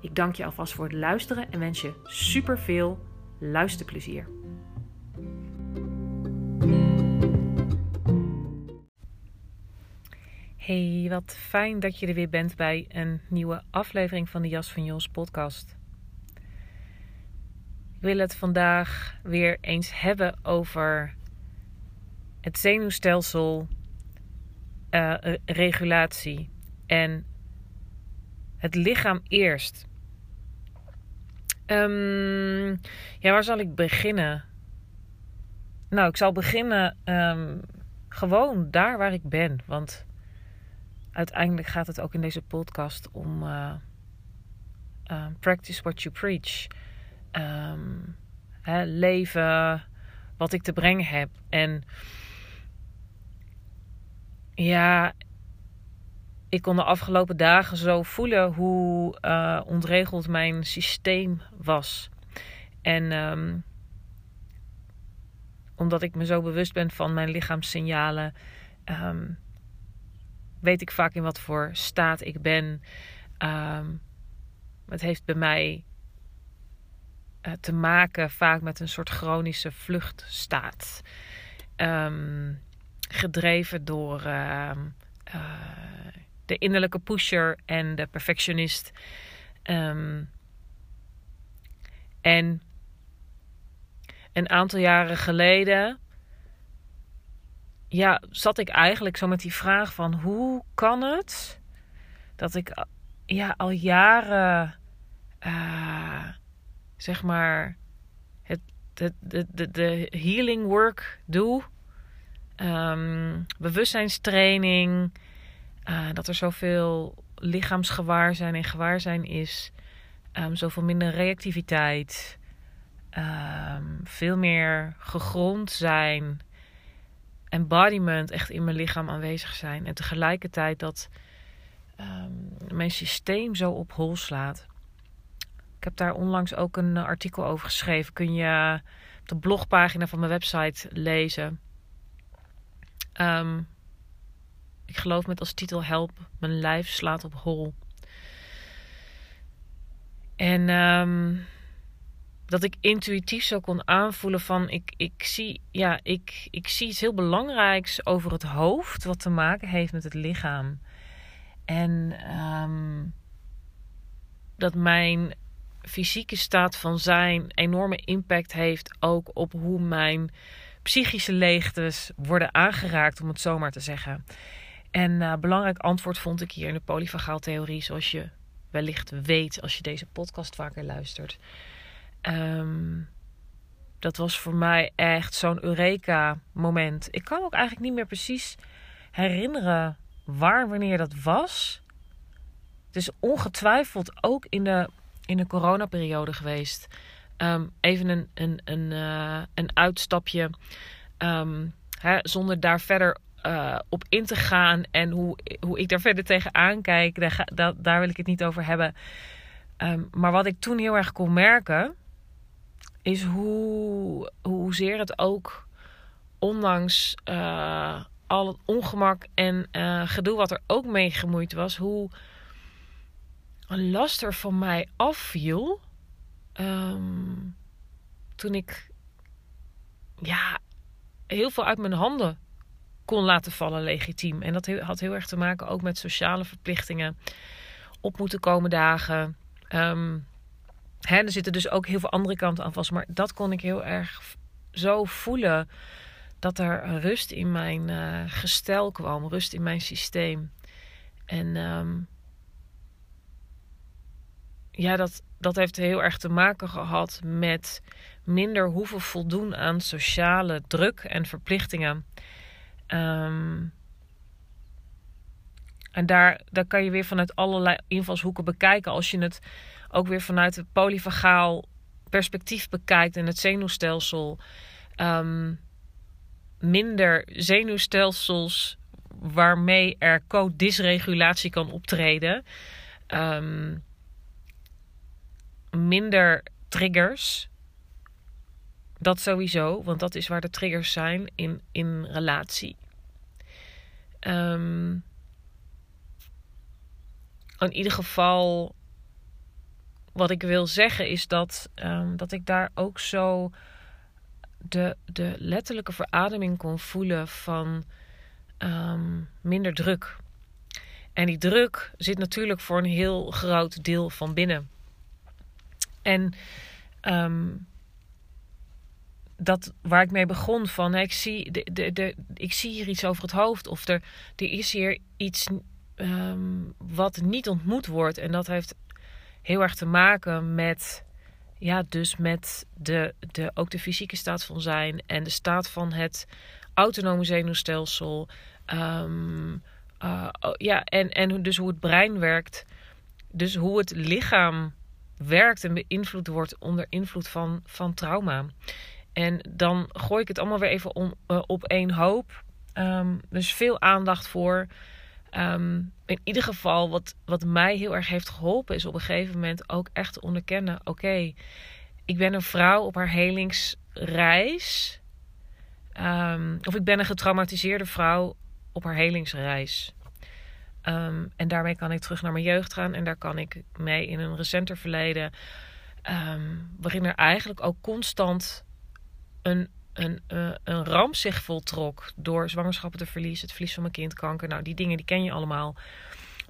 Ik dank je alvast voor het luisteren en wens je super veel luisterplezier. Hey, wat fijn dat je er weer bent bij een nieuwe aflevering van de Jas van Jos podcast. Ik wil het vandaag weer eens hebben over het zenuwstelsel, uh, regulatie en het lichaam eerst. Um, ja, waar zal ik beginnen? Nou, ik zal beginnen um, gewoon daar waar ik ben. Want uiteindelijk gaat het ook in deze podcast om uh, uh, practice what you preach. Leven wat ik te brengen heb. En ja, ik kon de afgelopen dagen zo voelen hoe uh, ontregeld mijn systeem was. En um, omdat ik me zo bewust ben van mijn lichaamssignalen, um, weet ik vaak in wat voor staat ik ben. Um, het heeft bij mij uh, te maken vaak met een soort chronische vluchtstaat. gedreven door. Uh, de innerlijke pusher en de perfectionist. Um, en een aantal jaren geleden, ja, zat ik eigenlijk zo met die vraag van hoe kan het dat ik ja, al jaren, uh, zeg maar, het, de, de, de, healing work doe. Um, bewustzijnstraining, uh, dat er zoveel lichaamsgewaarzijn en gewaarzijn is. Um, zoveel minder reactiviteit. Um, veel meer gegrond zijn. Embodiment echt in mijn lichaam aanwezig zijn. En tegelijkertijd dat um, mijn systeem zo op hol slaat. Ik heb daar onlangs ook een artikel over geschreven. Kun je op de blogpagina van mijn website lezen. Um, ik geloof met als titel Help, mijn lijf slaat op hol. En um, dat ik intuïtief zo kon aanvoelen van ik, ik, zie, ja, ik, ik zie iets heel belangrijks over het hoofd wat te maken heeft met het lichaam. En um, dat mijn fysieke staat van zijn enorme impact heeft ook op hoe mijn psychische leegtes worden aangeraakt, om het zo maar te zeggen. En uh, belangrijk antwoord vond ik hier in de polyvagaaltheorie, zoals je wellicht weet als je deze podcast vaker luistert. Um, dat was voor mij echt zo'n Eureka-moment. Ik kan ook eigenlijk niet meer precies herinneren waar, wanneer dat was. Het is ongetwijfeld ook in de, in de coronaperiode geweest. Um, even een, een, een, uh, een uitstapje. Hè, zonder daar verder uh, op in te gaan en hoe, hoe ik daar verder tegenaan kijk, daar, daar, wil ik het niet over hebben. Um, maar wat ik toen heel erg kon merken, is hoe, hoezeer het ook, ondanks uh, al het ongemak en uh, gedoe wat er ook mee gemoeid was, hoe een last er van mij afviel. Um, toen ik ja, heel veel uit mijn handen kon laten vallen legitiem. En dat had heel erg te maken ook met sociale verplichtingen. Op moeten komen dagen. Um, Hè, er zitten dus ook heel veel andere kanten aan vast. Maar dat kon ik heel erg zo voelen. Dat er rust in mijn uh, gestel kwam. Rust in mijn systeem. En um, ja, dat, dat heeft heel erg te maken gehad met minder hoeven voldoen aan sociale druk en verplichtingen. Um, en daar, daar kan je weer vanuit allerlei invalshoeken bekijken. Als je het ook weer vanuit het polyvagaal perspectief bekijkt en het zenuwstelsel. Um, minder zenuwstelsels waarmee er co-dysregulatie kan optreden. Um, minder triggers. Dat sowieso, want dat is waar de triggers zijn in, in relatie. Um, in ieder geval, wat ik wil zeggen is dat, um, dat ik daar ook zo de, de letterlijke verademing kon voelen van um, minder druk. En die druk zit natuurlijk voor een heel groot deel van binnen. En um, dat waar ik mee begon van, ik zie, de, de, de, ik zie hier iets over het hoofd of er, er is hier iets um, wat niet ontmoet wordt. En dat heeft heel erg te maken met, ja, dus met de, de, ook de fysieke staat van zijn en de staat van het autonome zenuwstelsel. Um, uh, ja, en, en dus hoe het brein werkt. Dus hoe het lichaam werkt en beïnvloed wordt onder invloed van, van trauma. En dan gooi ik het allemaal weer even om, uh, op één hoop. Um, dus veel aandacht voor. Um, in ieder geval, wat, wat mij heel erg heeft geholpen, is op een gegeven moment ook echt te onderkennen: oké, ik ben een vrouw op haar helingsreis. Um, of ik ben een getraumatiseerde vrouw op haar helingsreis. En daarmee kan ik terug naar mijn jeugd gaan en daar kan ik mee in een recenter verleden. waarin er eigenlijk ook constant een een, uh, een ramp zich voltrok door zwangerschappen te verliezen, het verlies van mijn kind, kanker. Nou, die dingen die ken je allemaal.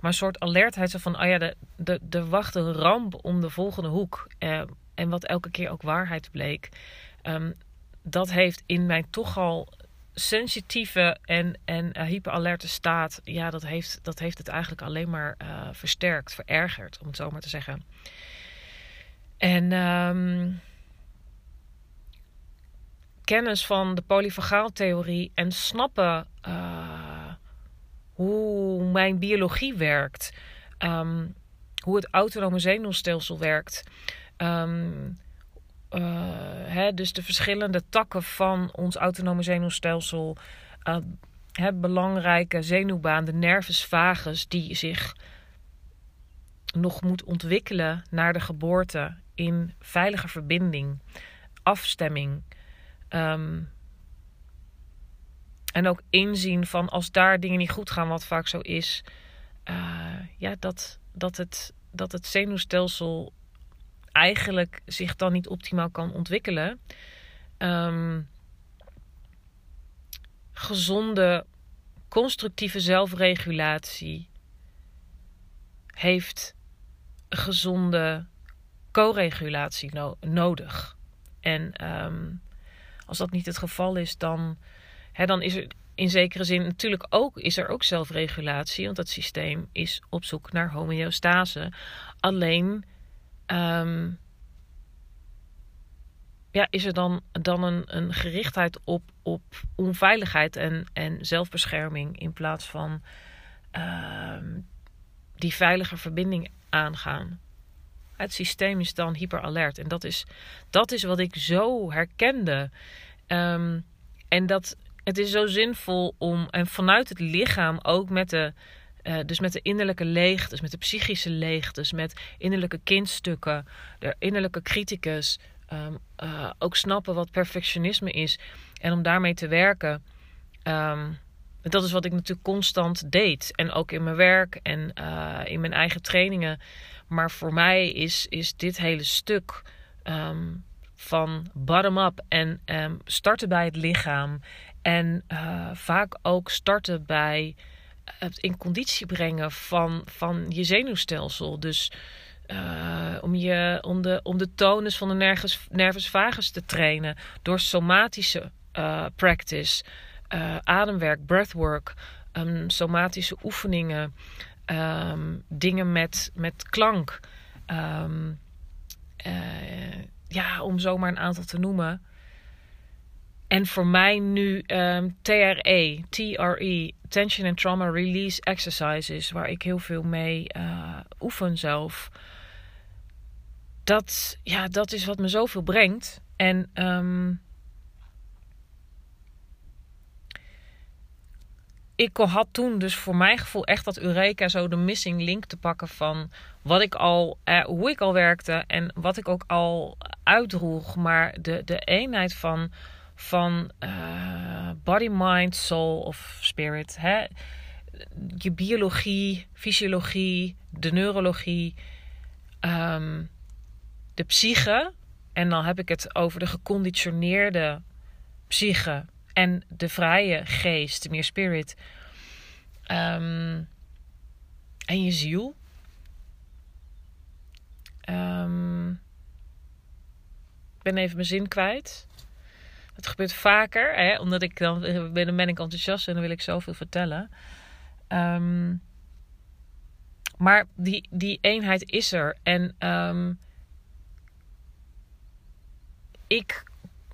Maar een soort alertheid zo van, oh ja, de, de, de wacht een ramp om de volgende hoek. Uh, en wat elke keer ook waarheid bleek. Um, dat heeft in mijn toch al sensitieve en, en uh, hyperalerte staat, ja, dat heeft, dat heeft het eigenlijk alleen maar versterkt, verergerd, om het zo maar te zeggen. En um, kennis van de polyvagaaltheorie en snappen uh, hoe mijn biologie werkt, um, hoe het autonome zenuwstelsel werkt. Um, uh, hè, dus de verschillende takken van ons autonome zenuwstelsel. Uh, belangrijke zenuwbaan, de nervus vagus, die zich nog moet ontwikkelen naar de geboorte in veilige verbinding, afstemming. Um, en ook inzien van als daar dingen niet goed gaan, wat vaak zo is, uh, ja, dat, dat, het, dat het zenuwstelsel eigenlijk zich dan niet optimaal kan ontwikkelen. Um, gezonde, constructieve zelfregulatie heeft gezonde co-regulatie no nodig. En um, als dat niet het geval is, dan, hè, dan is er in zekere zin natuurlijk ook, is er ook zelfregulatie. Want dat systeem is op zoek naar homeostase. Alleen um, ja, is er dan, dan een, een gerichtheid op, op onveiligheid en, en zelfbescherming in plaats van um, die veilige verbinding aangaan. Het systeem is dan hyperalert. En dat is, dat is wat ik zo herkende. Um, en dat het is zo zinvol om, en vanuit het lichaam ook met de, uh, dus met de innerlijke leegtes, met de psychische leegtes, met innerlijke kindstukken, de innerlijke criticus, um, uh, ook snappen wat perfectionisme is. En om daarmee te werken. Um, dat is wat ik natuurlijk constant deed. En ook in mijn werk en uh, in mijn eigen trainingen. Maar voor mij is, is dit hele stuk um, van bottom-up en um, starten bij het lichaam. En uh, vaak ook starten bij het in conditie brengen van, van je zenuwstelsel. Dus uh, om, je, om, de, om de tonus van de nervus, nervus vagus te trainen door somatische uh, practice, ademwerk, breathwork, um, somatische oefeningen, um, dingen met, met klank. Um, ja, om zomaar een aantal te noemen. En voor mij nu um, TRE, TRE, Tension and Trauma Release Exercises, waar ik heel veel mee uh, oefen zelf. Dat, ja, dat is wat me zoveel brengt. En ik had toen dus voor mijn gevoel echt dat Eureka zo de missing link te pakken van wat ik al, eh, hoe ik al werkte en wat ik ook al uitdroeg. Maar de, de eenheid van van uh, body, mind, soul of spirit. Hè? Je biologie, fysiologie, de neurologie, um, de psyche. En dan heb ik het over de geconditioneerde psyche en de vrije geest, meer spirit. Um, en je ziel. Um, ik ben even mijn zin kwijt. Het gebeurt vaker, hè, omdat ik dan, dan ben ik enthousiast en dan wil ik zoveel vertellen. Um, maar die, die eenheid is er. En ik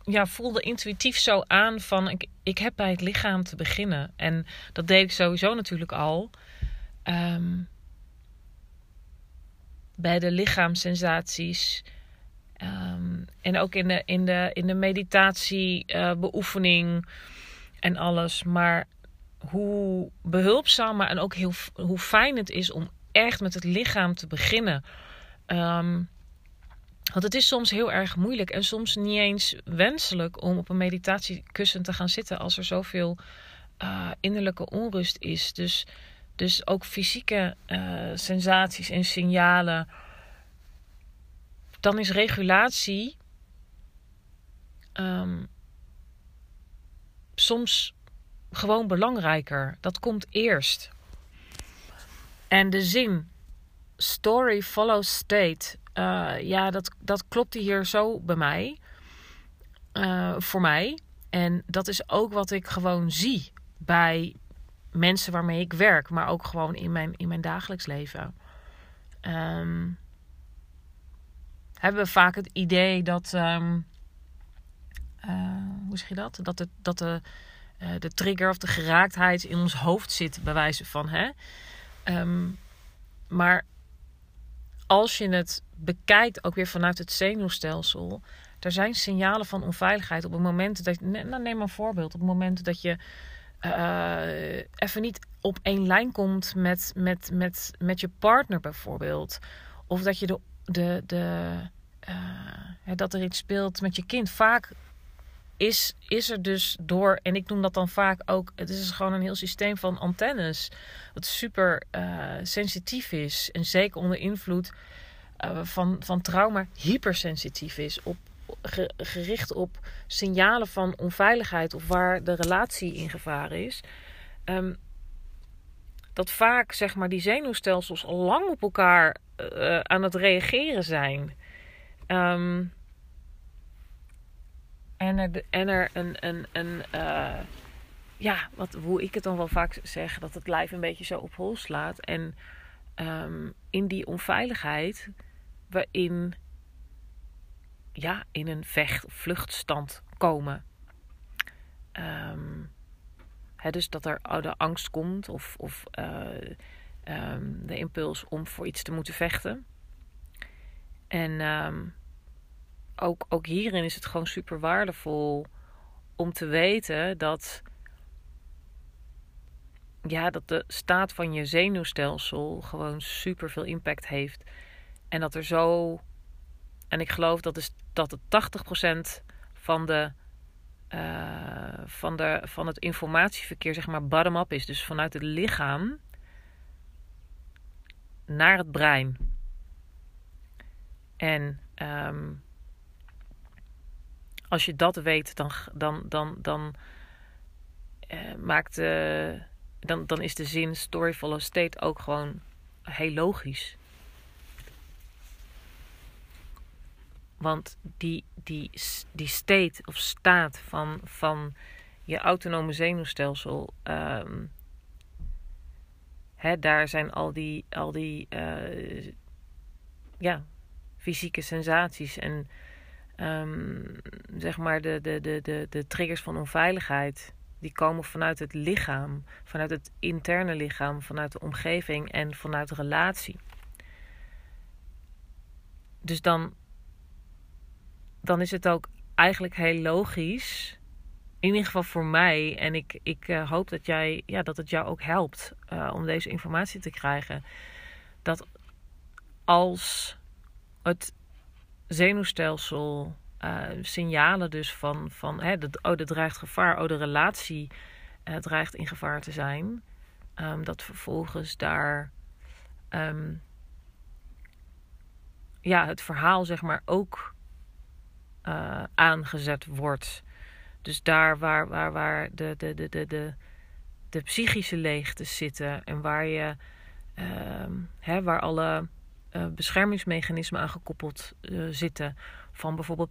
ja, voelde intuïtief zo aan van ik, ik heb bij het lichaam te beginnen. En dat deed ik sowieso natuurlijk al. Um, bij de lichaamssensaties. Um, en ook in de, in de, in de meditatiebeoefening uh, en alles. Maar hoe behulpzamer en ook heel, hoe fijn het is om echt met het lichaam te beginnen. Um, want het is soms heel erg moeilijk en soms niet eens wenselijk om op een meditatiekussen te gaan zitten als er zoveel uh, innerlijke onrust is. Dus, dus ook fysieke uh, sensaties en signalen dan is regulatie um, soms gewoon belangrijker. Dat komt eerst. En de zin story follows state, uh, ja, dat, dat klopte hier zo bij mij. Uh, voor mij. En dat is ook wat ik gewoon zie bij mensen waarmee ik werk, maar ook gewoon in mijn, in mijn dagelijks leven. Um, hebben we vaak het idee dat. Um, uh, hoe zeg je dat? Dat, het, dat de, de trigger of de geraaktheid in ons hoofd zit, bij wijze van. Hè? Um, maar als je het bekijkt, ook weer vanuit het zenuwstelsel. Er zijn signalen van onveiligheid op het moment dat. Nou, neem een voorbeeld. Op het moment dat je. Uh, even niet op één lijn komt met, met, met, met je partner bijvoorbeeld. Of dat je de de, de, uh, dat er iets speelt met je kind. Vaak is, is er dus door, en ik noem dat dan vaak ook, het is gewoon een heel systeem van antennes. Wat super uh, sensitief is. En zeker onder invloed uh, van, van trauma hypersensitief is. Op, gericht op signalen van onveiligheid of waar de relatie in gevaar is. Um, dat vaak zeg maar die zenuwstelsels lang op elkaar uh, aan het reageren zijn. Um, en er, en er een, een, een ja, wat, hoe ik het dan wel vaak zeg, dat het lijf een beetje zo op hol slaat. En um, in die onveiligheid, waarin ja, in een vecht- vluchtstand komen. Um, dus dat er de angst komt of, of uh, um, de impuls om voor iets te moeten vechten. En um, ook, ook hierin is het gewoon super waardevol om te weten dat, ja, dat de staat van je zenuwstelsel gewoon super veel impact heeft. En dat er zo, en ik geloof dat, is, dat het 80% van de uh, van, de, van het informatieverkeer, zeg maar, bottom-up is. Dus vanuit het lichaam naar het brein. En um, als je dat weet, dan, dan, dan, dan uh, maakt uh, dan, dan is de zin story follow state ook gewoon heel logisch. Want die, die, die state of staat van, van je autonome zenuwstelsel. Um, hè, daar zijn al die, al die uh, ja, fysieke sensaties en um, zeg maar de, de, de, de, de triggers van onveiligheid. Die komen vanuit het lichaam, vanuit het interne lichaam, vanuit de omgeving en vanuit de relatie. Dus dan, dan is het ook eigenlijk heel logisch in ieder geval voor mij. En ik, ik uh, hoop dat, jij, ja, dat het jou ook helpt uh, om deze informatie te krijgen. Dat als het zenuwstelsel uh, signalen dus van, van hè, dat, oh, er dreigt gevaar, oh, de relatie dreigt in gevaar te zijn. Um, dat vervolgens daar um, ja, het verhaal zeg maar ook aangezet wordt. Dus daar waar, waar, waar de, de, de, de, de, de psychische leegtes zitten en waar, je, uh, hè, waar alle uh, beschermingsmechanismen aan gekoppeld uh, zitten. Van bijvoorbeeld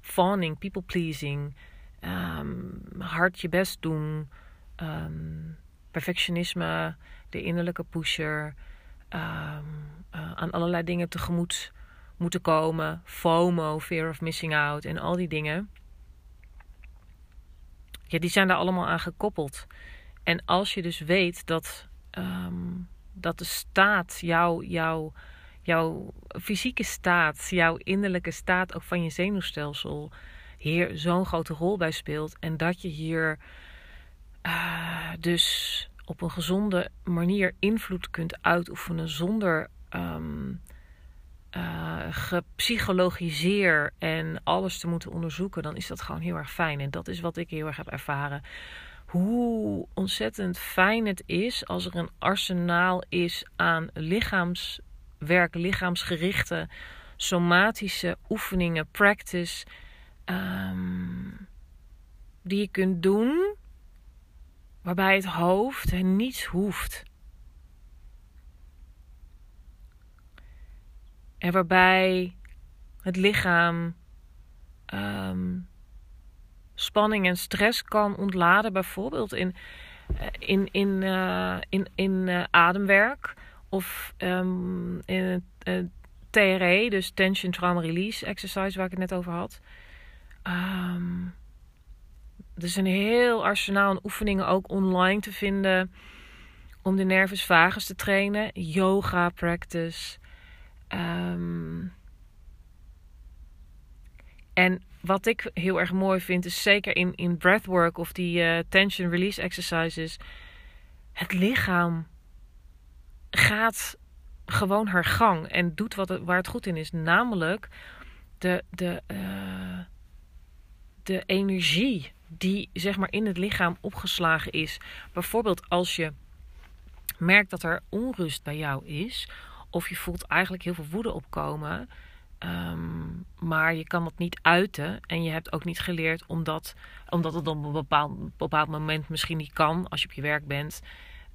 fawning, people pleasing, um, hard je best doen, um, perfectionisme, de innerlijke pusher, aan allerlei dingen tegemoet moeten komen, FOMO, fear of missing out en al die dingen ja, die zijn daar allemaal aan gekoppeld. En als je dus weet dat, ehm, dat de staat, jouw, jouw, jouw fysieke staat, jouw innerlijke staat ook van je zenuwstelsel hier zo'n grote rol bij speelt. En dat je hier uh, dus op een gezonde manier invloed kunt uitoefenen zonder um, uh, gepsychologiseer en alles te moeten onderzoeken, dan is dat gewoon heel erg fijn. En dat is wat ik heel erg heb ervaren. Hoe ontzettend fijn het is als er een arsenaal is aan lichaamswerk, lichaamsgerichte, somatische oefeningen, practice, um, die je kunt doen, waarbij het hoofd niets hoeft. En waarbij het lichaam um, spanning en stress kan ontladen, bijvoorbeeld in, eh, in, in, uh, in, in uh, ademwerk of um, in uh, TRE, dus Tension Trauma Release Exercise, waar ik het net over had. Um, er is een heel arsenaal aan oefeningen ook online te vinden om de nervus vagus te trainen. Yoga practice. Um, en wat ik heel erg mooi vind, is zeker in, in breathwork of die uh, tension release exercises. Het lichaam gaat gewoon haar gang en doet wat het, waar het goed in is. Namelijk de, de, uh, de energie die zeg maar in het lichaam opgeslagen is. Bijvoorbeeld als je merkt dat er onrust bij jou is of je voelt eigenlijk heel veel woede opkomen. Um, maar je kan dat niet uiten. En je hebt ook niet geleerd omdat, omdat het op een bepaald, bepaald moment misschien niet kan als je op je werk bent.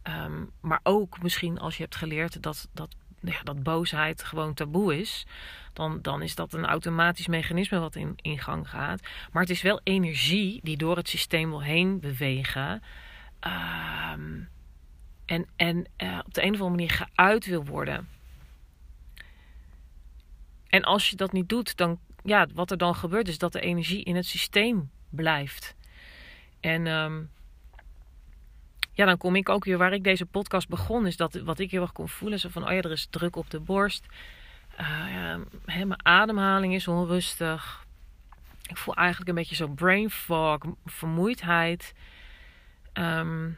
Um, maar ook misschien als je hebt geleerd dat, dat, ja, dat boosheid gewoon taboe is. Dan, dan is dat een automatisch mechanisme wat in, in gang gaat. Maar het is wel energie die door het systeem wil heen bewegen. Um, en en uh, op de een of andere manier geuit wil worden. En als je dat niet doet, dan ja, wat er dan gebeurt is dat de energie in het systeem blijft. En um, ja, dan kom ik ook weer waar ik deze podcast begon, is dat wat ik heel erg kon voelen, zo van, oh ja, er is druk op de borst. Ja, mijn ademhaling is onrustig. Ik voel eigenlijk een beetje zo'n brain fog, vermoeidheid. Um,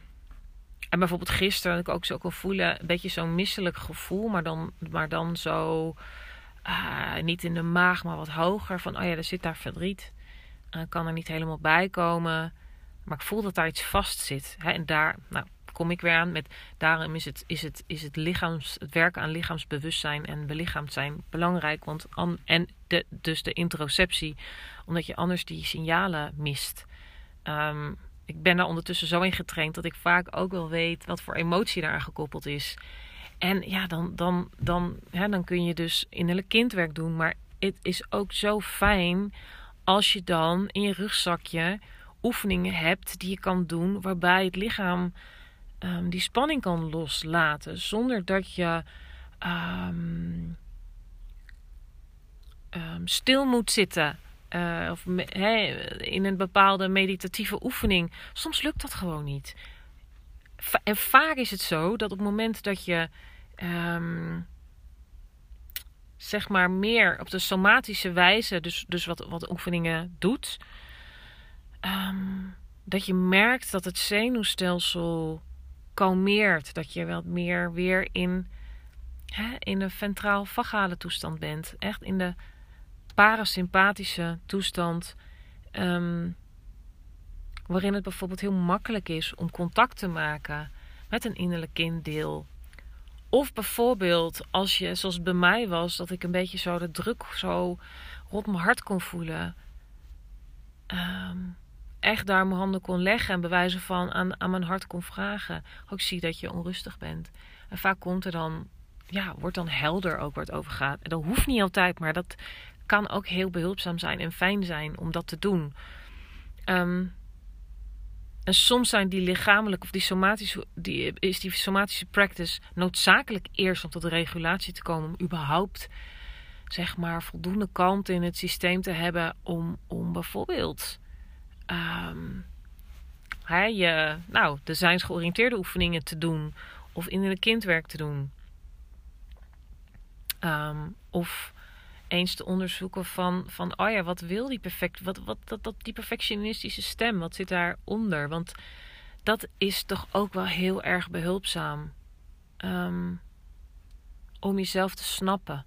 en bijvoorbeeld gisteren had ik ook zo kon voelen, een beetje zo'n misselijk gevoel, maar dan, maar dan zo uh, niet in de maag, maar wat hoger. Van, oh ja, er zit daar verdriet. Kan er niet helemaal bij komen. Maar ik voel dat daar iets vast zit. Hè? En daar nou, kom ik weer aan met... Daarom is het, is het, is het, lichaams, het werken aan lichaamsbewustzijn en belichaamd zijn belangrijk. Want an, en de, dus de introceptie. Omdat je anders die signalen mist. Um, ik ben daar ondertussen zo in getraind dat ik vaak ook wel weet wat voor emotie daar gekoppeld is. En ja, dan, dan, dan, hè, dan kun je dus innerlijk kindwerk doen. Maar het is ook zo fijn als je dan in je rugzakje oefeningen hebt die je kan doen waarbij het lichaam um, die spanning kan loslaten zonder dat je um, um, stil moet zitten. Uh, of in een bepaalde meditatieve oefening. Soms lukt dat gewoon niet. En vaak is het zo dat op het moment dat je zeg maar meer op de somatische wijze, dus, dus wat, wat oefeningen doet, dat je merkt dat het zenuwstelsel kalmeert. Dat je wat meer weer in, hè, in een ventraal-vagale toestand bent. Echt in de parasympathische toestand. Ehm, waarin het bijvoorbeeld heel makkelijk is om contact te maken met een innerlijk kinddeel. Of bijvoorbeeld als je, zoals bij mij was, dat ik een beetje zo de druk zo rond mijn hart kon voelen. Um, echt daar mijn handen kon leggen en bewijzen van aan, aan mijn hart kon vragen. Ook zie dat je onrustig bent. En vaak komt er dan, ja, wordt dan helder ook waar het over gaat. En dat hoeft niet altijd, maar dat kan ook heel behulpzaam zijn en fijn zijn om dat te doen. Um, en soms zijn die lichamelijke of die somatische, die, is die somatische practice noodzakelijk eerst om tot de regulatie te komen. Om überhaupt zeg maar voldoende kalmte in het systeem te hebben om, om bijvoorbeeld um, je, nou, designsgeoriënteerde oefeningen te doen of innerlijk kindwerk te doen. Um, of eens te onderzoeken van, van oh ja, wat wil die perfect, wat, wat dat, dat, die perfectionistische stem, wat zit daaronder? Want dat is toch ook wel heel erg behulpzaam um, om jezelf te snappen.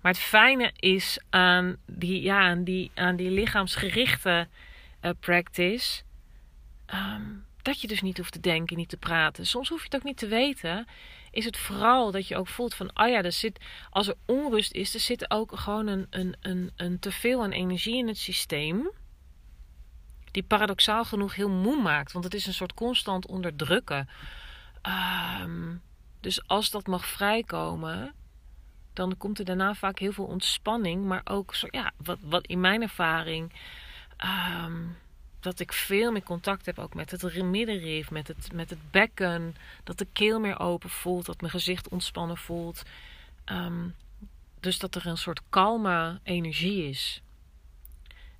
Maar het fijne is aan die, ja, aan die, aan die lichaamsgerichte uh, practice. Um, dat je dus niet hoeft te denken, niet te praten. Soms hoef je het ook niet te weten. Is het vooral dat je ook voelt van, oh ja, er zit, als er onrust is, er zit ook gewoon een, een, een, een teveel aan energie in het systeem. Die paradoxaal genoeg heel moe maakt. Want het is een soort constant onderdrukken. Um, dus als dat mag vrijkomen, dan komt er daarna vaak heel veel ontspanning. Maar ook, zo, ja, wat, wat in mijn ervaring, ehm, dat ik veel meer contact heb ook met het middenrif, met het, met het bekken. Dat de keel meer open voelt, dat mijn gezicht ontspannen voelt. Ehm, dus dat er een soort kalme energie is.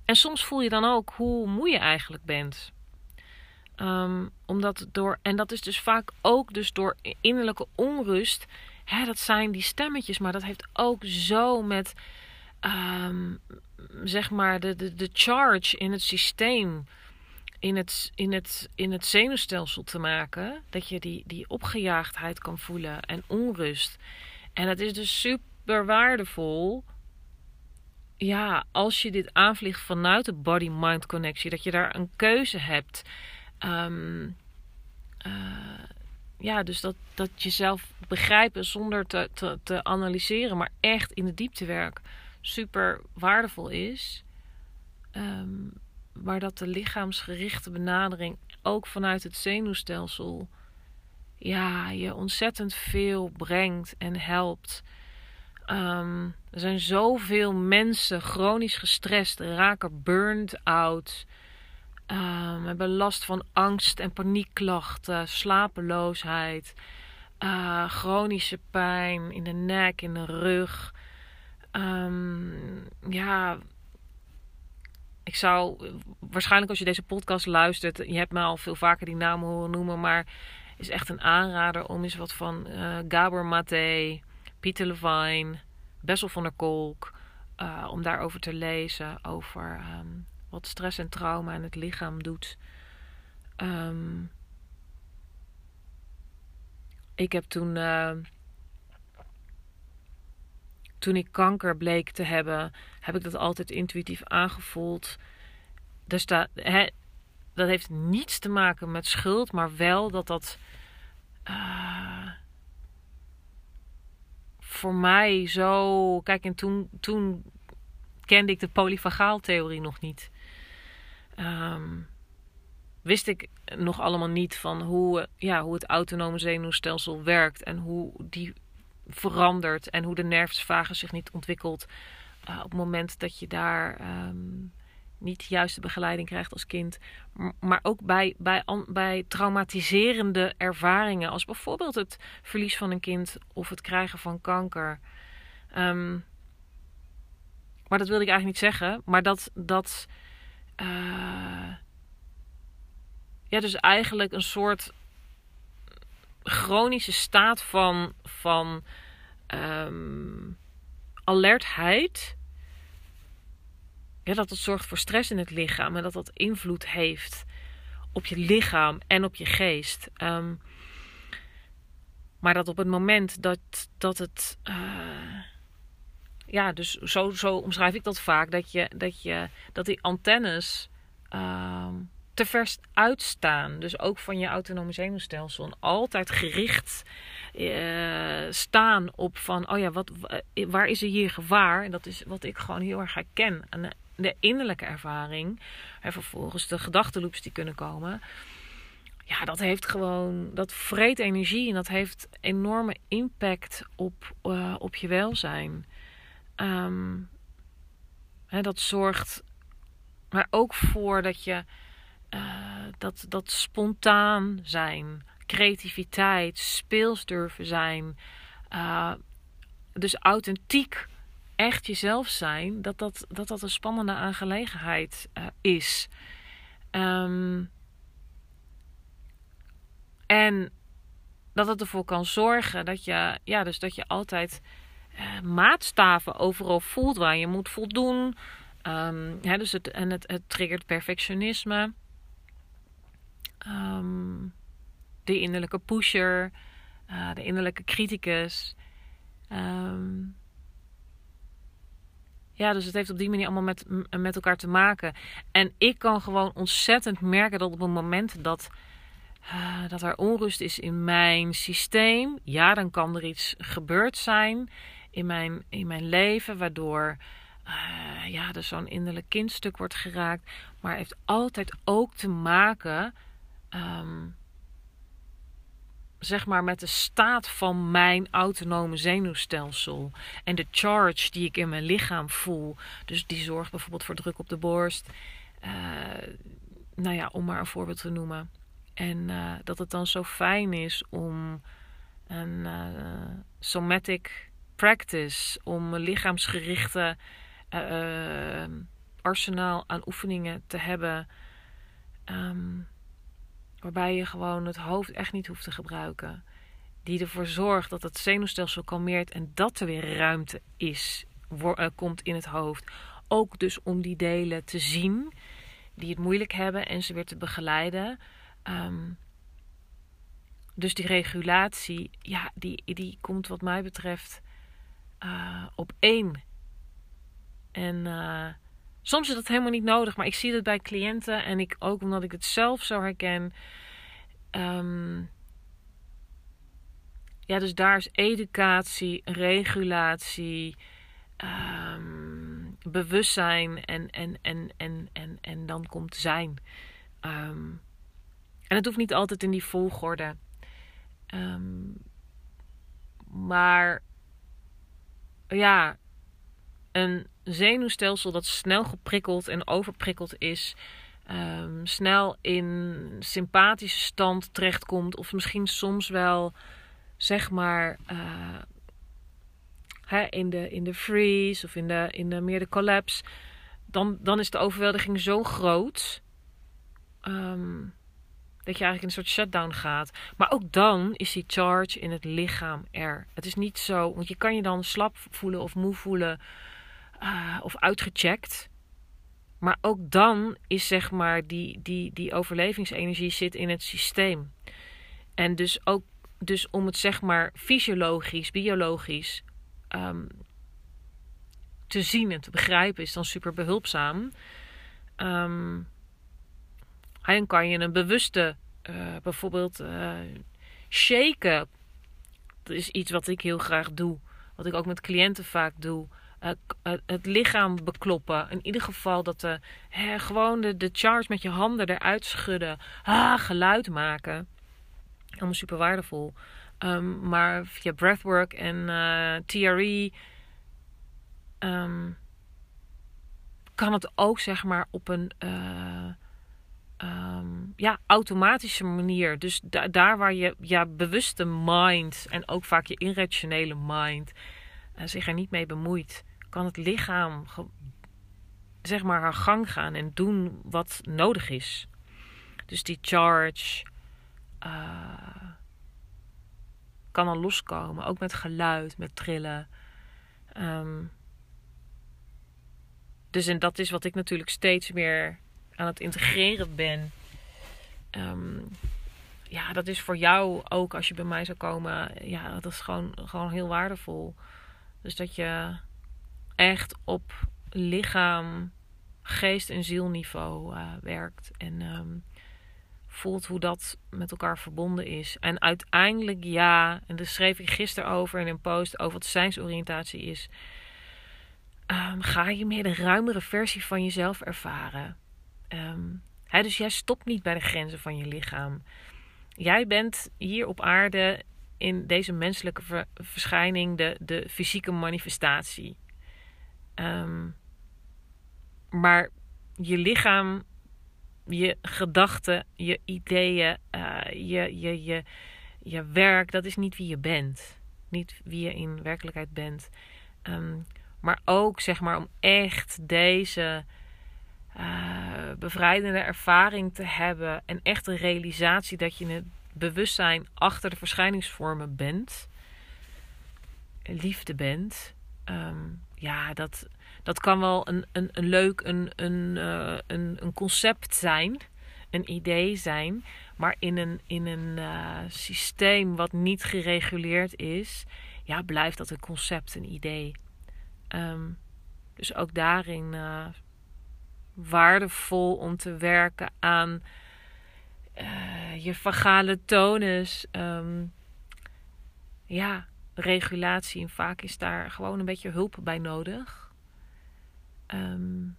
En soms voel je dan ook hoe moe je eigenlijk bent. Um, omdat door, en dat is dus vaak ook dus door innerlijke onrust hè, dat zijn die stemmetjes, maar dat heeft ook zo met, ehm, zeg maar, de, de, de charge in het systeem, in het, in, het, in het zenuwstelsel te maken. Dat je die, die opgejaagdheid kan voelen en onrust. En het is dus super waardevol. Ja, als je dit aanvliegt vanuit de body-mind connectie, dat je daar een keuze hebt. Um, ja, dus dat, dat jezelf begrijpen zonder te, te, te analyseren, maar echt in de dieptewerk super waardevol is. Um, maar dat de lichaamsgerichte benadering ook vanuit het zenuwstelsel ja, je ontzettend veel brengt en helpt. Um, er zijn zoveel mensen chronisch gestrest, raken burned out. Um, hebben last van angst en paniekklachten, slapeloosheid, uh, chronische pijn in de nek, in de rug. Um, ja, ik zou waarschijnlijk als je deze podcast luistert, je hebt me al veel vaker die namen horen noemen, maar is echt een aanrader om eens wat van uh, Gabor Maté, Pieter Levine, Bessel van der Kolk, uh, om daarover te lezen over um, wat stress en trauma in het lichaam doet. Um, ik heb toen, uh, toen ik kanker bleek te hebben, heb ik dat altijd intuïtief aangevoeld. Er staat, dat heeft niets te maken met schuld, maar wel dat dat uh, voor mij zo. Kijk, en toen, toen kende ik de polyfagaaltheorie nog niet. Um, wist ik nog allemaal niet van hoe, ja, hoe het autonome zenuwstelsel werkt en hoe die verandert en hoe de nervus zich niet ontwikkelt uh, op het moment dat je daar um, niet de juiste begeleiding krijgt als kind. Maar ook bij, bij, bij traumatiserende ervaringen, als bijvoorbeeld het verlies van een kind of het krijgen van kanker. Um, maar dat wilde ik eigenlijk niet zeggen. Maar dat. dat uh, ja, dus eigenlijk een soort chronische staat van, van um, alertheid. Ja, dat het zorgt voor stress in het lichaam en dat dat invloed heeft op je lichaam en op je geest. Um, maar dat op het moment dat, dat het. Uh, ja, dus zo, zo omschrijf ik dat vaak. Dat, je, dat, je, dat die antennes. Uh, te ver uitstaan. Dus ook van je autonome zenuwstelsel. En altijd gericht uh, staan op van, oh ja, wat, waar is er hier gevaar? En dat is wat ik gewoon heel erg herken. En de innerlijke ervaring. En vervolgens de gedachtenloops die kunnen komen. Ja, dat heeft gewoon, dat vreet energie en dat heeft enorme impact op, uh, op je welzijn. Um, hè, dat zorgt maar ook voor dat je uh, dat, dat spontaan zijn, creativiteit, speels durven zijn, uh, dus authentiek echt jezelf zijn, dat dat, dat, dat een spannende aangelegenheid uh, is. Um, en dat het ervoor kan zorgen dat je, ja, dus dat je altijd maatstaven overal voelt waar je moet voldoen. Um, ja, dus het, en het, het triggert perfectionisme. Um, de innerlijke pusher, uh, de innerlijke criticus. Um, ja, dus het heeft op die manier allemaal met, met elkaar te maken. En ik kan gewoon ontzettend merken dat op het moment dat, uh, dat er onrust is in mijn systeem, ja, dan kan er iets gebeurd zijn in mijn, in mijn leven, waardoor uh, ja, er zo'n innerlijk kindstuk wordt geraakt. Maar het heeft altijd ook te maken um, zeg maar met de staat van mijn autonome zenuwstelsel en de charge die ik in mijn lichaam voel. Dus die zorgt bijvoorbeeld voor druk op de borst. Uh, nou ja, om maar een voorbeeld te noemen. En uh, dat het dan zo fijn is om een uh, somatic practice, om een lichaamsgerichte arsenaal aan oefeningen te hebben. Um, Waarbij je gewoon het hoofd echt niet hoeft te gebruiken. Die ervoor zorgt dat het zenuwstelsel kalmeert en dat er weer ruimte is, uh, komt in het hoofd. Ook dus om die delen te zien die het moeilijk hebben en ze weer te begeleiden. Um, dus die regulatie, ja, die, die komt wat mij betreft uh, op één. En uh, Soms is dat helemaal niet nodig, maar ik zie het bij cliënten en ik ook omdat ik het zelf zo herken. Um, ja, dus daar is educatie, regulatie, um, bewustzijn en, en, en, en, en, en dan komt zijn. Um, en het hoeft niet altijd in die volgorde. maar ja, een zenuwstelsel dat snel geprikkeld en overprikkeld is, um, snel in sympathische stand terechtkomt, of misschien soms wel, zeg maar, uh, hè, in, de, in de freeze of in de, in de meer de collapse, dan, dan is de overweldiging zo groot. Um, dat je eigenlijk in een soort shutdown gaat. Maar ook dan is die charge in het lichaam er. Het is niet zo, want je kan je dan slap voelen of moe voelen uh, of uitgecheckt. Maar ook dan is zeg maar die, die, die overlevingsenergie zit in het systeem. En dus ook dus om het zeg maar fysiologisch, biologisch um, te zien en te begrijpen is dan super behulpzaam. Dan kan je een bewuste uh, bijvoorbeeld uh, shaken. Dat is iets wat ik heel graag doe. Wat ik ook met cliënten vaak doe. Het lichaam bekloppen. In ieder geval dat de, hè, gewoon de, charge met je handen eruit schudden. Ah, geluid maken. Allemaal super waardevol. Um, maar via breathwork en uh, eh, TRE um, kan het ook zeg maar op een uh, um, ja, automatische manier. Dus da daar waar je ja, bewuste mind en ook vaak je irrationele mind uh, zich er niet mee bemoeit, kan het lichaam zeg maar haar gang gaan en doen wat nodig is. Dus die charge uh, kan dan loskomen, ook met geluid, met trillen. Um, dus en dat is wat ik natuurlijk steeds meer aan het integreren ben. Um, ja, dat is voor jou ook als je bij mij zou komen. Ja, dat is gewoon, gewoon heel waardevol. Dus dat je echt op lichaam, geest en zielniveau uh, werkt. En um, voelt hoe dat met elkaar verbonden is. En uiteindelijk ja, en daar schreef ik gisteren over in een post over wat zijnsoriëntatie is. Um, ga je meer de ruimere versie van jezelf ervaren. Um, dus jij stopt niet bij de grenzen van je lichaam. Jij bent hier op aarde in deze menselijke verschijning de, de fysieke manifestatie. Um, maar je lichaam, je gedachten, je ideeën, uh, je, je, je, je werk, dat is niet wie je bent. Niet wie je in werkelijkheid bent. Um, maar ook zeg maar om echt deze uh, bevrijdende ervaring te hebben. En echt de realisatie dat je het bewustzijn achter de verschijningsvormen bent. Liefde bent. Um, ja, dat, dat kan wel een, een, een leuk een, een, uh, een, een concept zijn. Een idee zijn. Maar in een, in een uh, systeem wat niet gereguleerd is. Ja, blijft dat een concept, een idee. Um, dus ook daarin uh, waardevol om te werken aan je vagale tonus. Um, ja, regulatie. En vaak is daar gewoon een beetje hulp bij nodig. Um,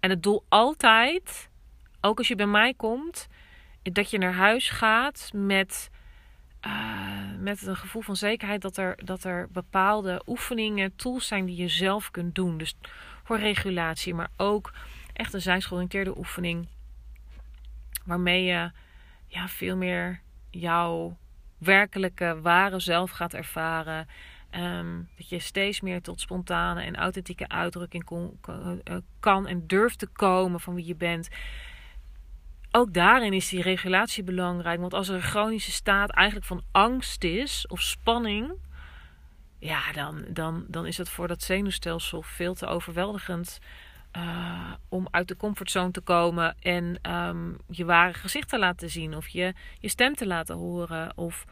en het doel altijd, ook als je bij mij komt, dat je naar huis gaat met uh, met een gevoel van zekerheid dat er, dat er bepaalde oefeningen, tools zijn die je zelf kunt doen. Dus voor regulatie, maar ook echt een zijnsgeoriënteerde oefening. Waarmee je ja, veel meer jouw werkelijke, ware zelf gaat ervaren. Um, dat je steeds meer tot spontane en authentieke uitdrukking kon, eh, kan en durft te komen van wie je bent ook daarin is die regulatie belangrijk. Want als er een chronische staat eigenlijk van angst is of spanning, ja, dan, dan, dan is het voor dat zenuwstelsel veel te overweldigend. Uh, om uit de comfortzone te komen en um, je ware gezicht te laten zien, of je, je stem te laten horen, of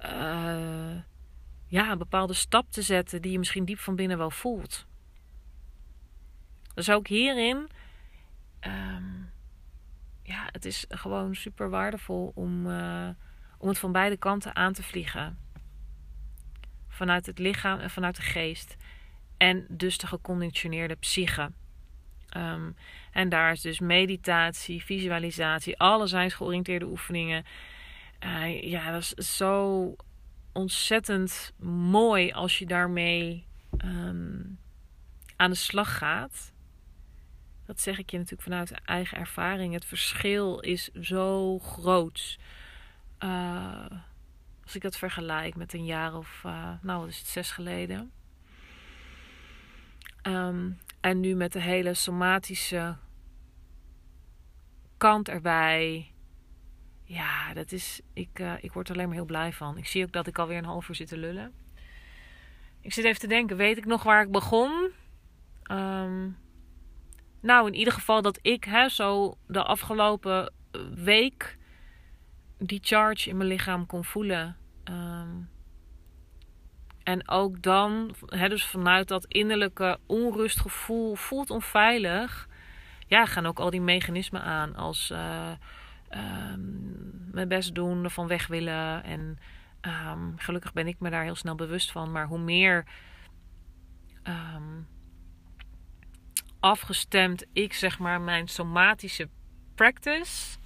uh, ja, een bepaalde stap te zetten die je misschien diep van binnen wel voelt. Dus ook hierin um, ja, het is gewoon super waardevol om, uh, om het van beide kanten aan te vliegen. Vanuit het lichaam en vanuit de geest. En dus de geconditioneerde psyche. Um, en daar is dus meditatie, visualisatie, alle georiënteerde oefeningen. Ja, dat is zo ontzettend mooi als je daarmee um, aan de slag gaat dat zeg ik je natuurlijk vanuit eigen ervaring. Het verschil is zo groot. Uh, als ik dat vergelijk met een jaar of, uh, nou wat is het, zes geleden. Um, en nu met de hele somatische kant erbij. Ja, dat is. Ik, uh, ik word er alleen maar heel blij van. Ik zie ook dat ik alweer een half uur zit te lullen. Ik zit even te denken, weet ik nog waar ik begon? Um, nou, in ieder geval dat ik hè, zo de afgelopen week die charge in mijn lichaam kon voelen. Um, en ook dan, dus vanuit dat innerlijke onrustgevoel, voelt onveilig. Ja, gaan ook al die mechanismen aan. Als uh, mijn best doen, van weg willen. En um, gelukkig ben ik me daar heel snel bewust van. Maar hoe meer um, afgestemd ik zeg maar mijn somatische practice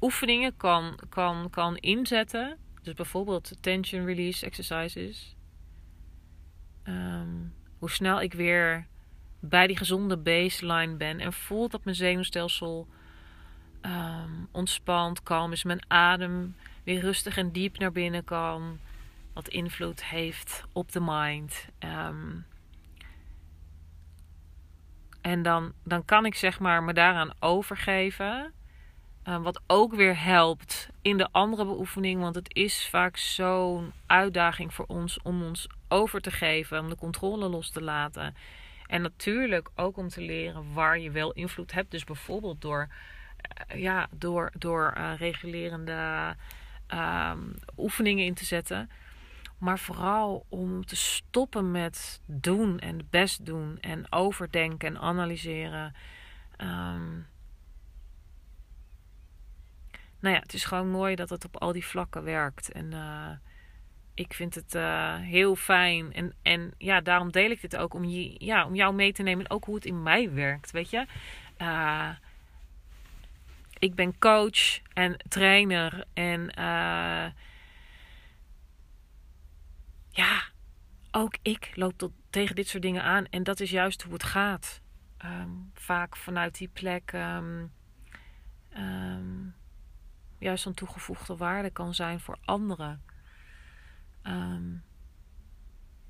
oefeningen kan, kan, kan inzetten. Dus bijvoorbeeld tension release exercises. Ehm, hoe snel ik weer bij die gezonde baseline ben en voel dat mijn zenuwstelsel um, ontspant, kalm is, mijn adem weer rustig en diep naar binnen kan, wat invloed heeft op de mind. Ehm, en dan, dan kan ik zeg maar me daaraan overgeven. Uh, wat ook weer helpt in de andere beoefening. Want het is vaak zo'n uitdaging voor ons om ons over te geven. Om de controle los te laten. En natuurlijk ook om te leren waar je wel invloed hebt. Dus bijvoorbeeld door, uh, ja, door, door uh, regulerende oefeningen in te zetten. Maar vooral om te stoppen met doen en best doen en overdenken en analyseren. Um, nou ja, het is gewoon mooi dat het op al die vlakken werkt. En uh, ik vind het uh, heel fijn. En, en ja, daarom deel ik dit ook om, je, ja, om jou mee te nemen. En ook hoe het in mij werkt, weet je. Uh, ik ben coach en trainer. En ja, ook ik loop tot, tegen dit soort dingen aan. En dat is juist hoe het gaat. Um, vaak vanuit die plek. Um, juist een toegevoegde waarde kan zijn voor anderen. Um,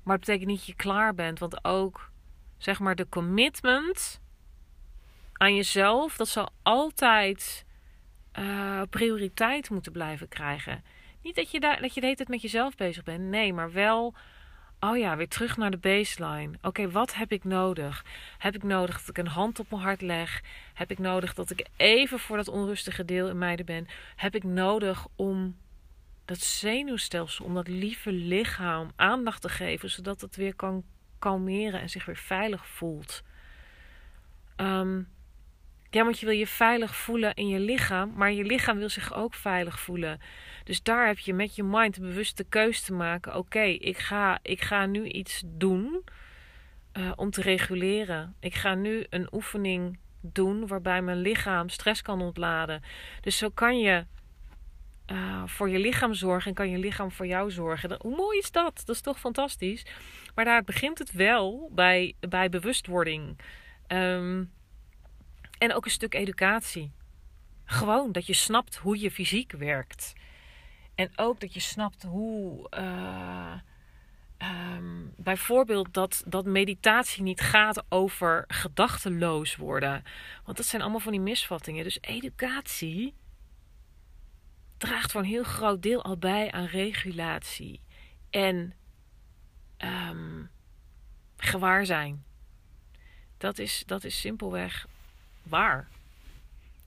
maar het betekent niet dat je klaar bent, want ook zeg maar de commitment aan jezelf, dat zal altijd uh, prioriteit moeten blijven krijgen. Niet dat je, daar, dat je de hele tijd met jezelf bezig bent, nee, maar wel Oh ja, weer terug naar de baseline. Oké, wat heb ik nodig? Heb ik nodig dat ik een hand op mijn hart leg? Heb ik nodig dat ik even voor dat onrustige deel in mij ben? Heb ik nodig om dat zenuwstelsel, om dat lieve lichaam aandacht te geven, zodat het weer kan kalmeren en zich weer veilig voelt? Um, ja, want je wil je veilig voelen in je lichaam, maar je lichaam wil zich ook veilig voelen. Dus daar heb je met je mind de bewuste keus te maken. Oké, ik, ga, ik ga nu iets doen uh, om te reguleren. Ik ga nu een oefening doen waarbij mijn lichaam stress kan ontladen. Dus zo kan je uh, voor je lichaam zorgen en kan je lichaam voor jou zorgen. Hoe mooi is dat? Dat is toch fantastisch? Maar daar begint het wel bij, bij bewustwording. Um, en ook een stuk educatie. Gewoon dat je snapt hoe je fysiek werkt. En ook dat je snapt hoe. Uh, um, bijvoorbeeld dat, dat meditatie niet gaat over gedachteloos worden. Want dat zijn allemaal van die misvattingen. Dus educatie draagt voor een heel groot deel al bij aan regulatie. En um, gewaar zijn. Dat is, dat is simpelweg waar.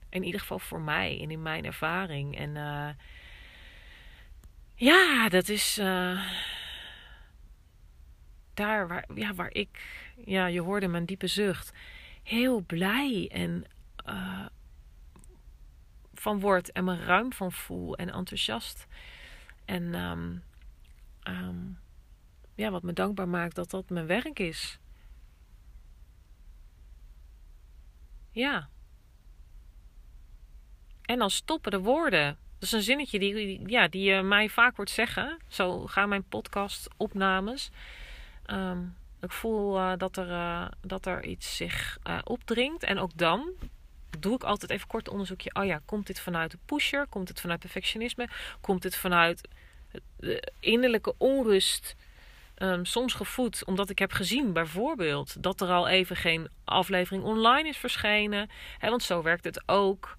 In ieder geval voor mij en in mijn ervaring. En uh, ja, dat is uh, daar waar, ja, waar ik, ja, je hoorde mijn diepe zucht, heel blij en uh, van word en me ruim van voel en enthousiast. En um, um, ja, wat me dankbaar maakt dat dat mijn werk is. Ja. En dan stoppen de woorden. Dat is een zinnetje die, ja, die je mij vaak hoort zeggen. Zo gaan mijn podcast-opnames. Um, ik voel uh, dat, er, uh, dat er iets zich uh, opdringt. En ook dan doe ik altijd even kort onderzoekje. Oh ja, komt dit vanuit de pusher? Komt het vanuit perfectionisme? Komt dit vanuit de innerlijke onrust Um, soms gevoed omdat ik heb gezien, bijvoorbeeld, dat er al even geen aflevering online is verschenen. Hè, want zo werkt het ook.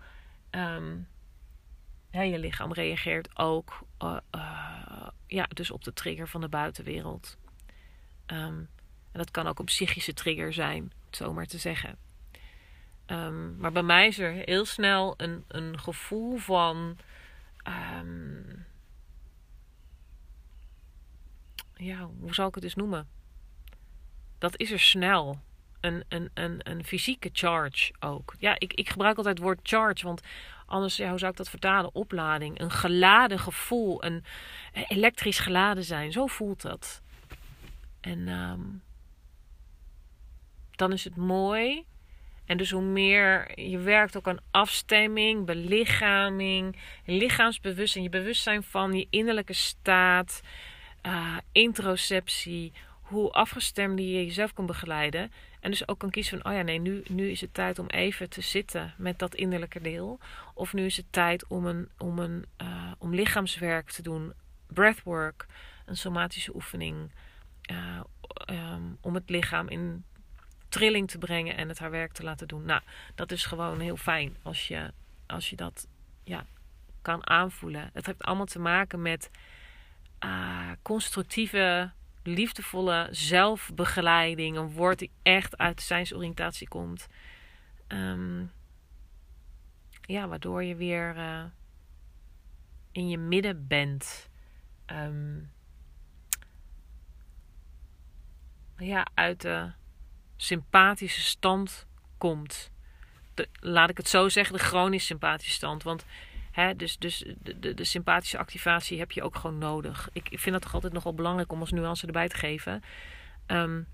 Ja, je lichaam reageert ook uh, uh, ja, dus op de trigger van de buitenwereld. Um, en dat kan ook een psychische trigger zijn, om het zo maar te zeggen. maar bij mij is er heel snel een, een gevoel van ja, hoe zou ik het dus noemen? Dat is er snel. Een, een, een, een fysieke charge ook. Ja, ik, ik gebruik altijd het woord charge, want anders, ja, hoe zou ik dat vertalen? Oplading. Een geladen gevoel. Een elektrisch geladen zijn. Zo voelt dat. En um, dan is het mooi En dus hoe meer je werkt ook aan afstemming, belichaming, lichaamsbewustzijn, je bewustzijn van je innerlijke staat, uh, introceptie, hoe afgestemd je jezelf kan begeleiden. En dus ook kan kiezen van, oh ja, nee, nu, nu is het tijd om even te zitten met dat innerlijke deel. Of nu is het tijd om, een, om, een, uh, om lichaamswerk te doen, breathwork, een somatische oefening. Uh, um, om het lichaam in trilling te brengen en het haar werk te laten doen. Nou, dat is gewoon heel fijn als je, als je dat ja, kan aanvoelen. Het heeft allemaal te maken met uh, constructieve, liefdevolle zelfbegeleiding. Een woord die echt uit de zijnsoriëntatie komt. Um, ja, waardoor je weer uh, in je midden bent. Um, ja, uit de sympathische stand komt. Laat ik het zo zeggen, de chronisch sympathische stand. Want hè, dus, dus de, de, sympathische activatie heb je ook gewoon nodig. Ik, ik vind dat toch altijd nogal belangrijk om als nuance erbij te geven. Um,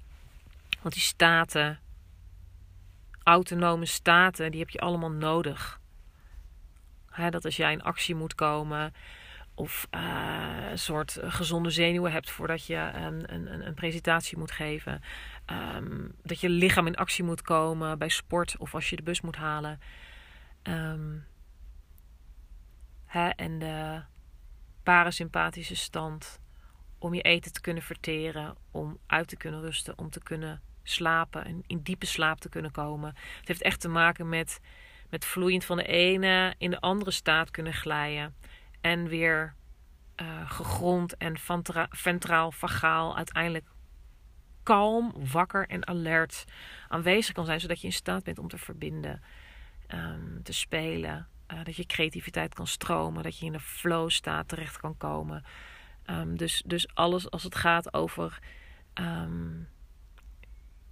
want die staten, autonome staten, die heb je allemaal nodig. Hè, dat als jij in actie moet komen, of uh, een soort gezonde zenuwen hebt voordat je een, een, een presentatie moet geven. Um, dat je lichaam in actie moet komen bij sport of als je de bus moet halen. Um, hè, en de parasympathische stand om je eten te kunnen verteren, om uit te kunnen rusten, om te kunnen slapen en in diepe slaap te kunnen komen. Het heeft echt te maken met, met vloeiend van de ene in de andere staat kunnen glijden en weer uh, gegrond en ventraal, vagaal uiteindelijk kalm, wakker en alert aanwezig kan zijn, zodat je in staat bent om te verbinden, um, te spelen, uh, dat je creativiteit kan stromen, dat je in een flow staat terecht kan komen. Um, dus, dus alles als het gaat over, um,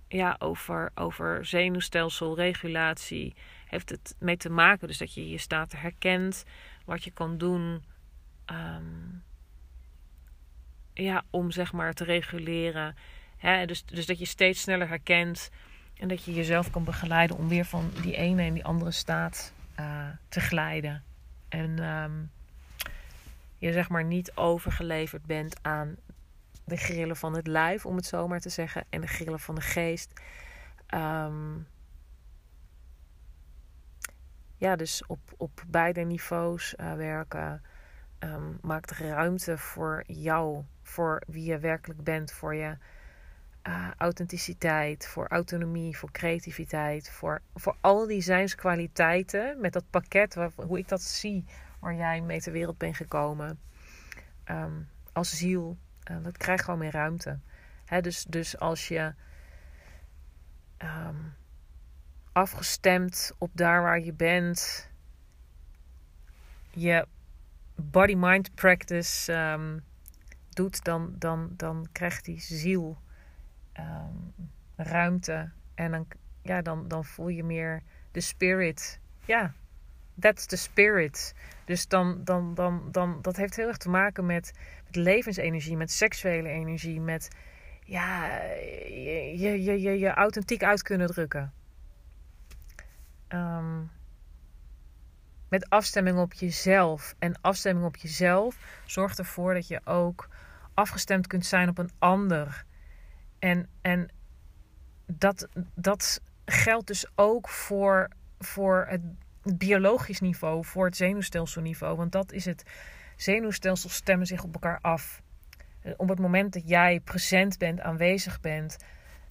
ja, over, over zenuwstelselregulatie, heeft het mee te maken. Dus dat je je staat herkent, wat je kan doen um, ja, om zeg maar te reguleren. Hè? Dus, dus dat je steeds sneller herkent en dat je jezelf kan begeleiden om weer van die ene en die andere staat uh, te glijden. En um, je zeg maar niet overgeleverd bent aan de grillen van het lijf, om het zo maar te zeggen, en de grillen van de geest. Um, ja, dus op, op beide niveaus uh, werken um, maakt ruimte voor jou, voor wie je werkelijk bent, voor je uh, authenticiteit, voor autonomie, voor creativiteit, voor, voor al die zijnskwaliteiten met dat pakket, waar, hoe ik dat zie, waar jij mee ter wereld bent gekomen. Um, als ziel, uh, dat krijgt gewoon meer ruimte. Hè, dus, dus als je um, afgestemd op daar waar je bent, je body-mind practice um, doet, dan, dan, dan krijgt die ziel um, ruimte. En dan, ja, dan, dan voel je meer de spirit. Ja, that's the spirit. Dus dan, dan, dan, dan, dat heeft heel erg te maken met, met levensenergie, met seksuele energie, met ja, je, je, je, je, authentiek uit kunnen drukken. Um, met afstemming op jezelf. En afstemming op jezelf zorgt ervoor dat je ook afgestemd kunt zijn op een ander. En, en dat, dat geldt dus ook voor, voor het, biologisch niveau, voor het zenuwstelselniveau. Want dat is het. Zenuwstelsels stemmen zich op elkaar af. Op het moment dat jij present bent, aanwezig bent,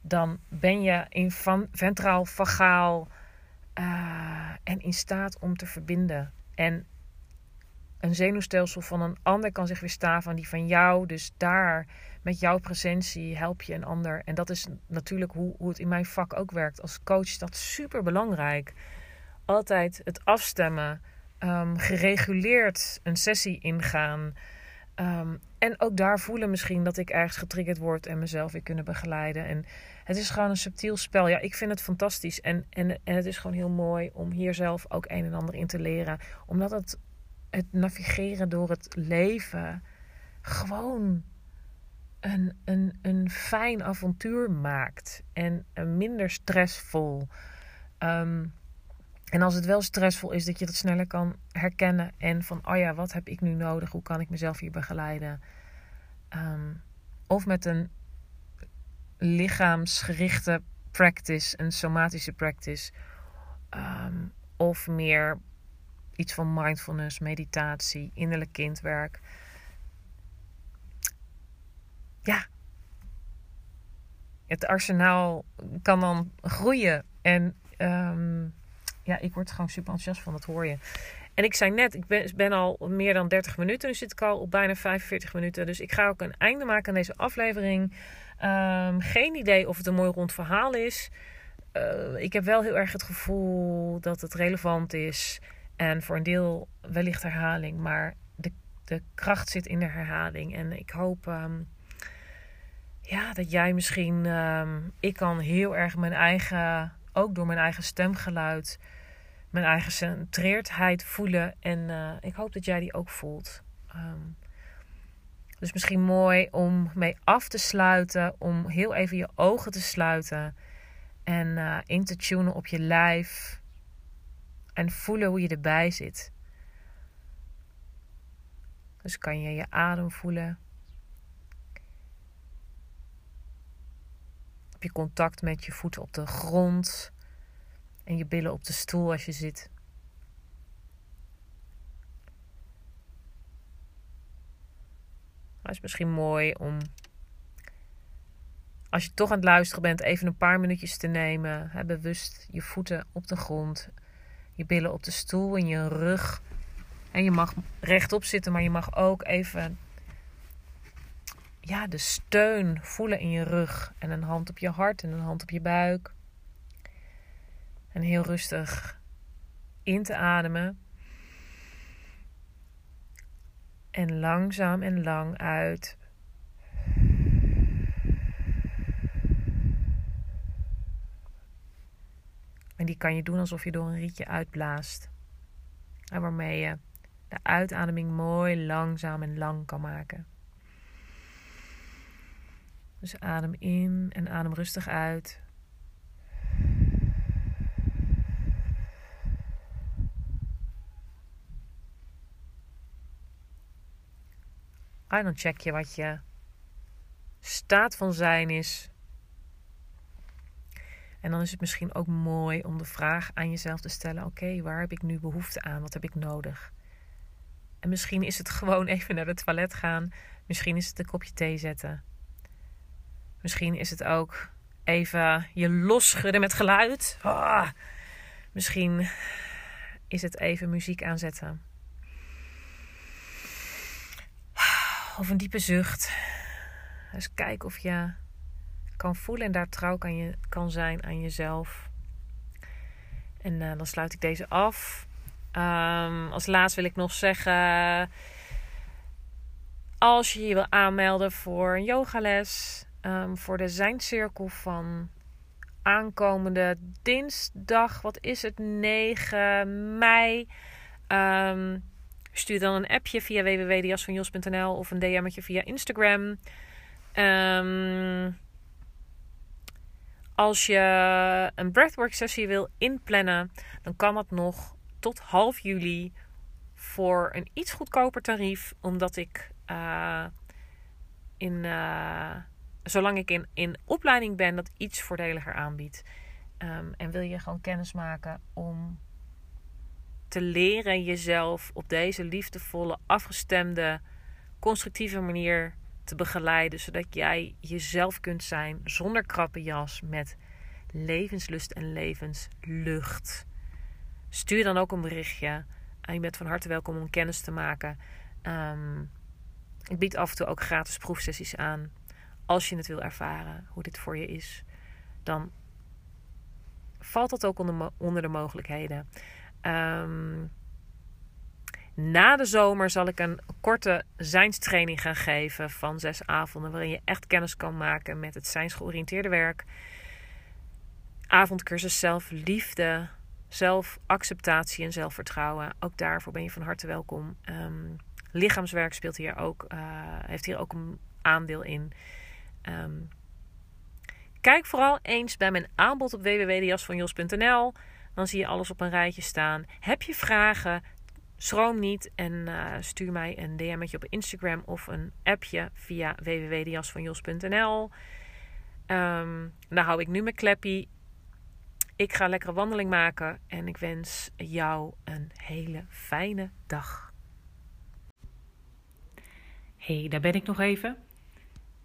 dan ben je in van, ventraal, vagaal uh, en in staat om te verbinden. En een zenuwstelsel van een ander kan zich weerstaan van die van jou. Dus daar met jouw presentie help je een ander. En dat is natuurlijk hoe, hoe het in mijn vak ook werkt. Als coach is dat super belangrijk. Altijd het afstemmen, um, gereguleerd een sessie ingaan. Um, en ook daar voelen misschien dat ik ergens getriggerd word en mezelf weer kunnen begeleiden. En het is gewoon een subtiel spel. Ja, ik vind het fantastisch. En, en, en het is gewoon heel mooi om hier zelf ook een en ander in te leren. Omdat het, het navigeren door het leven gewoon een, een, een fijn avontuur maakt. En minder stressvol. Ehm, en als het wel stressvol is, dat je dat sneller kan herkennen. En van, oh ja, wat heb ik nu nodig? Hoe kan ik mezelf hier begeleiden? Ehm, of met een lichaamsgerichte practice, een somatische practice. Ehm, of meer iets van mindfulness, meditatie, innerlijk kindwerk. Ja. Het arsenaal kan dan groeien. En ehm, ja, ik word gewoon super enthousiast van, dat hoor je. En ik zei net, ik ben, al meer dan 30 minuten. Nu zit ik al op bijna 45 minuten. Dus ik ga ook een einde maken aan deze aflevering. Ehm, geen idee of het een mooi rond verhaal is. Uh, ik heb wel heel erg het gevoel dat het relevant is. En voor een deel wellicht herhaling. Maar de, de kracht zit in de herhaling. En ik hoop um, ja, dat jij misschien. Um, ik kan heel erg mijn eigen. Ook door mijn eigen stemgeluid. Mijn eigen centreerdheid voelen. En uh, ik hoop dat jij die ook voelt. Um, dus misschien mooi om mee af te sluiten. Om heel even je ogen te sluiten. En uh, in te tunen op je lijf. En voelen hoe je erbij zit. Dus kan je je adem voelen. Je contact met je voeten op de grond. En je billen op de stoel als je zit. Het is misschien mooi om, als je toch aan het luisteren bent, even een paar minuutjes te nemen. Hè, bewust je voeten op de grond, je billen op de stoel en je rug. En je mag rechtop zitten, maar je mag ook even ja, de steun voelen in je rug. En een hand op je hart en een hand op je buik. En heel rustig in te ademen. En langzaam en lang uit. En die kan je doen alsof je door een rietje uitblaast. En waarmee je de uitademing mooi langzaam en lang kan maken. Dus adem in en adem rustig uit. En dan check je wat je staat van zijn is. En dan is het misschien ook mooi om de vraag aan jezelf te stellen: oké, waar heb ik nu behoefte aan? Wat heb ik nodig? En misschien is het gewoon even naar het toilet gaan. Misschien is het een kopje thee zetten. Misschien is het ook even je losschudden met geluid. Ah. Misschien is het even muziek aanzetten. Of een diepe zucht. Dus kijk of je kan voelen en daar trouw kan, je, kan zijn aan jezelf. En uh, dan sluit ik deze af. Um, als laatst wil ik nog zeggen. Als je je wil aanmelden voor een yogales. Um, voor de Zijncirkel van aankomende dinsdag. Wat is het? 9 mei. Um, Stuur dan een appje via www.jasvanjos.nl of een DM'tje via Instagram. Um, als je een breathwork sessie wil inplannen, dan kan dat nog tot half juli voor een iets goedkoper tarief. Omdat ik uh, in, uh, zolang ik in, in opleiding ben, dat iets voordeliger aanbied. Um, en wil je gewoon kennis maken om te leren jezelf op deze liefdevolle, afgestemde, constructieve manier te begeleiden, zodat jij jezelf kunt zijn zonder krappe jas, met levenslust en levenslucht. Stuur dan ook een berichtje. En je bent van harte welkom om kennis te maken. Um, ik bied af en toe ook gratis proefsessies aan. Als je het wil ervaren hoe dit voor je is, dan valt dat ook onder, onder de mogelijkheden. Um, na de zomer zal ik een korte zijnstraining gaan geven van zes avonden. Waarin je echt kennis kan maken met het zijnsgeoriënteerde werk. Avondcursus zelfliefde, zelfacceptatie en zelfvertrouwen. Ook daarvoor ben je van harte welkom. Um, lichaamswerk speelt hier ook, uh, heeft hier ook een aandeel in. Um, Kijk vooral eens bij mijn aanbod op www.jasvanjos.nl. Dan zie je alles op een rijtje staan. Heb je vragen? Schroom niet en uh, stuur mij een DM'tje op Instagram of een appje via www.jasvanjos.nl. Um, daar hou ik nu mijn kleppie. Ik ga lekkere wandeling maken en ik wens jou een hele fijne dag. Hey, daar ben ik nog even.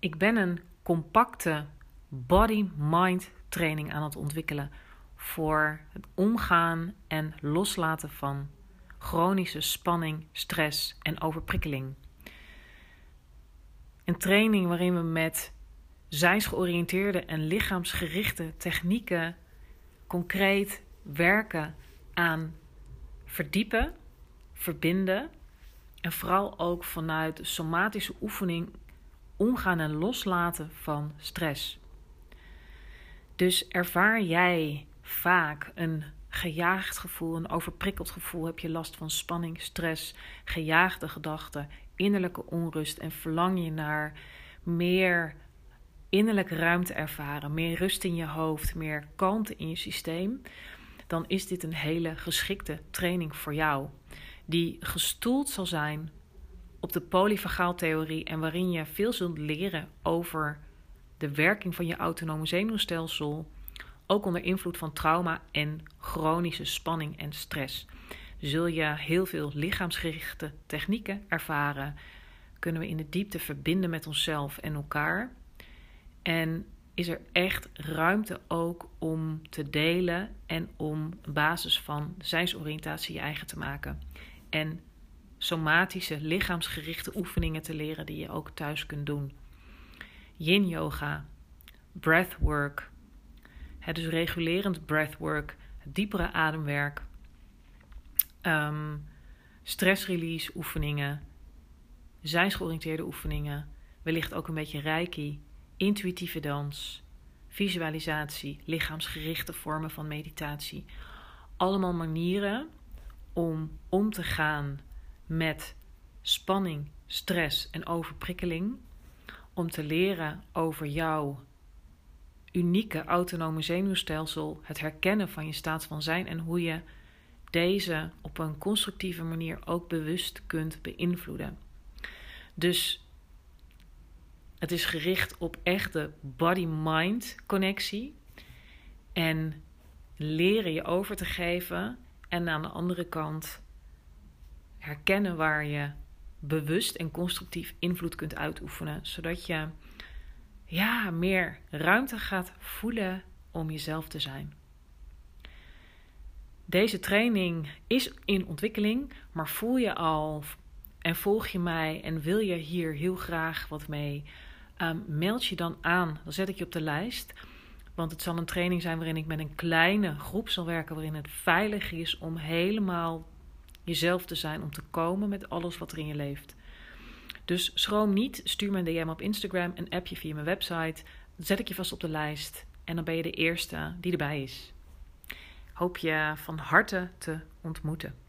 Ik ben een compacte body-mind training aan het ontwikkelen voor het omgaan en loslaten van chronische spanning, stress en overprikkeling. Een training waarin we met zijnsgeoriënteerde en lichaamsgerichte technieken concreet werken aan verdiepen, verbinden en vooral ook vanuit somatische oefening omgaan en loslaten van stress. Dus ervaar jij vaak een gejaagd gevoel, een overprikkeld gevoel, heb je last van spanning, stress, gejaagde gedachten, innerlijke onrust en verlang je naar meer innerlijke ruimte ervaren, meer rust in je hoofd, meer kalmte in je systeem, dan is dit een hele geschikte training voor jou. Die gestoeld zal zijn op de polyvagaaltheorie en waarin je veel zult leren over de werking van je autonome zenuwstelsel, ook onder invloed van trauma en chronische spanning en stress. Zul je heel veel lichaamsgerichte technieken ervaren, kunnen we in de diepte verbinden met onszelf en elkaar. En is er echt ruimte ook om te delen en om basis van zijnsoriëntatie je eigen te maken. En somatische, lichaamsgerichte oefeningen te leren die je ook thuis kunt doen. Yin yoga, breathwork, het dus regulerend breathwork, diepere ademwerk, um, stress release oefeningen, zijnsgeoriënteerde oefeningen, wellicht ook een beetje reiki, intuïtieve dans, visualisatie, lichaamsgerichte vormen van meditatie. Allemaal manieren om om te gaan met spanning, stress en overprikkeling. Om te leren over jouw unieke autonome zenuwstelsel, het herkennen van je staat van zijn en hoe je deze op een constructieve manier ook bewust kunt beïnvloeden. Dus het is gericht op echte body-mind connectie en leren je over te geven en aan de andere kant herkennen waar je bewust en constructief invloed kunt uitoefenen, zodat je ja, meer ruimte gaat voelen om jezelf te zijn. Deze training is in ontwikkeling, maar voel je al en volg je mij en wil je hier heel graag wat mee? Um, meld je dan aan, dan zet ik je op de lijst. Want het zal een training zijn waarin ik met een kleine groep zal werken, waarin het veilig is om helemaal jezelf te zijn, om te komen met alles wat er in je leeft. Dus schroom niet, stuur me een DM op Instagram, een appje via mijn website. Dan zet ik je vast op de lijst en dan ben je de eerste die erbij is. Hoop je van harte te ontmoeten.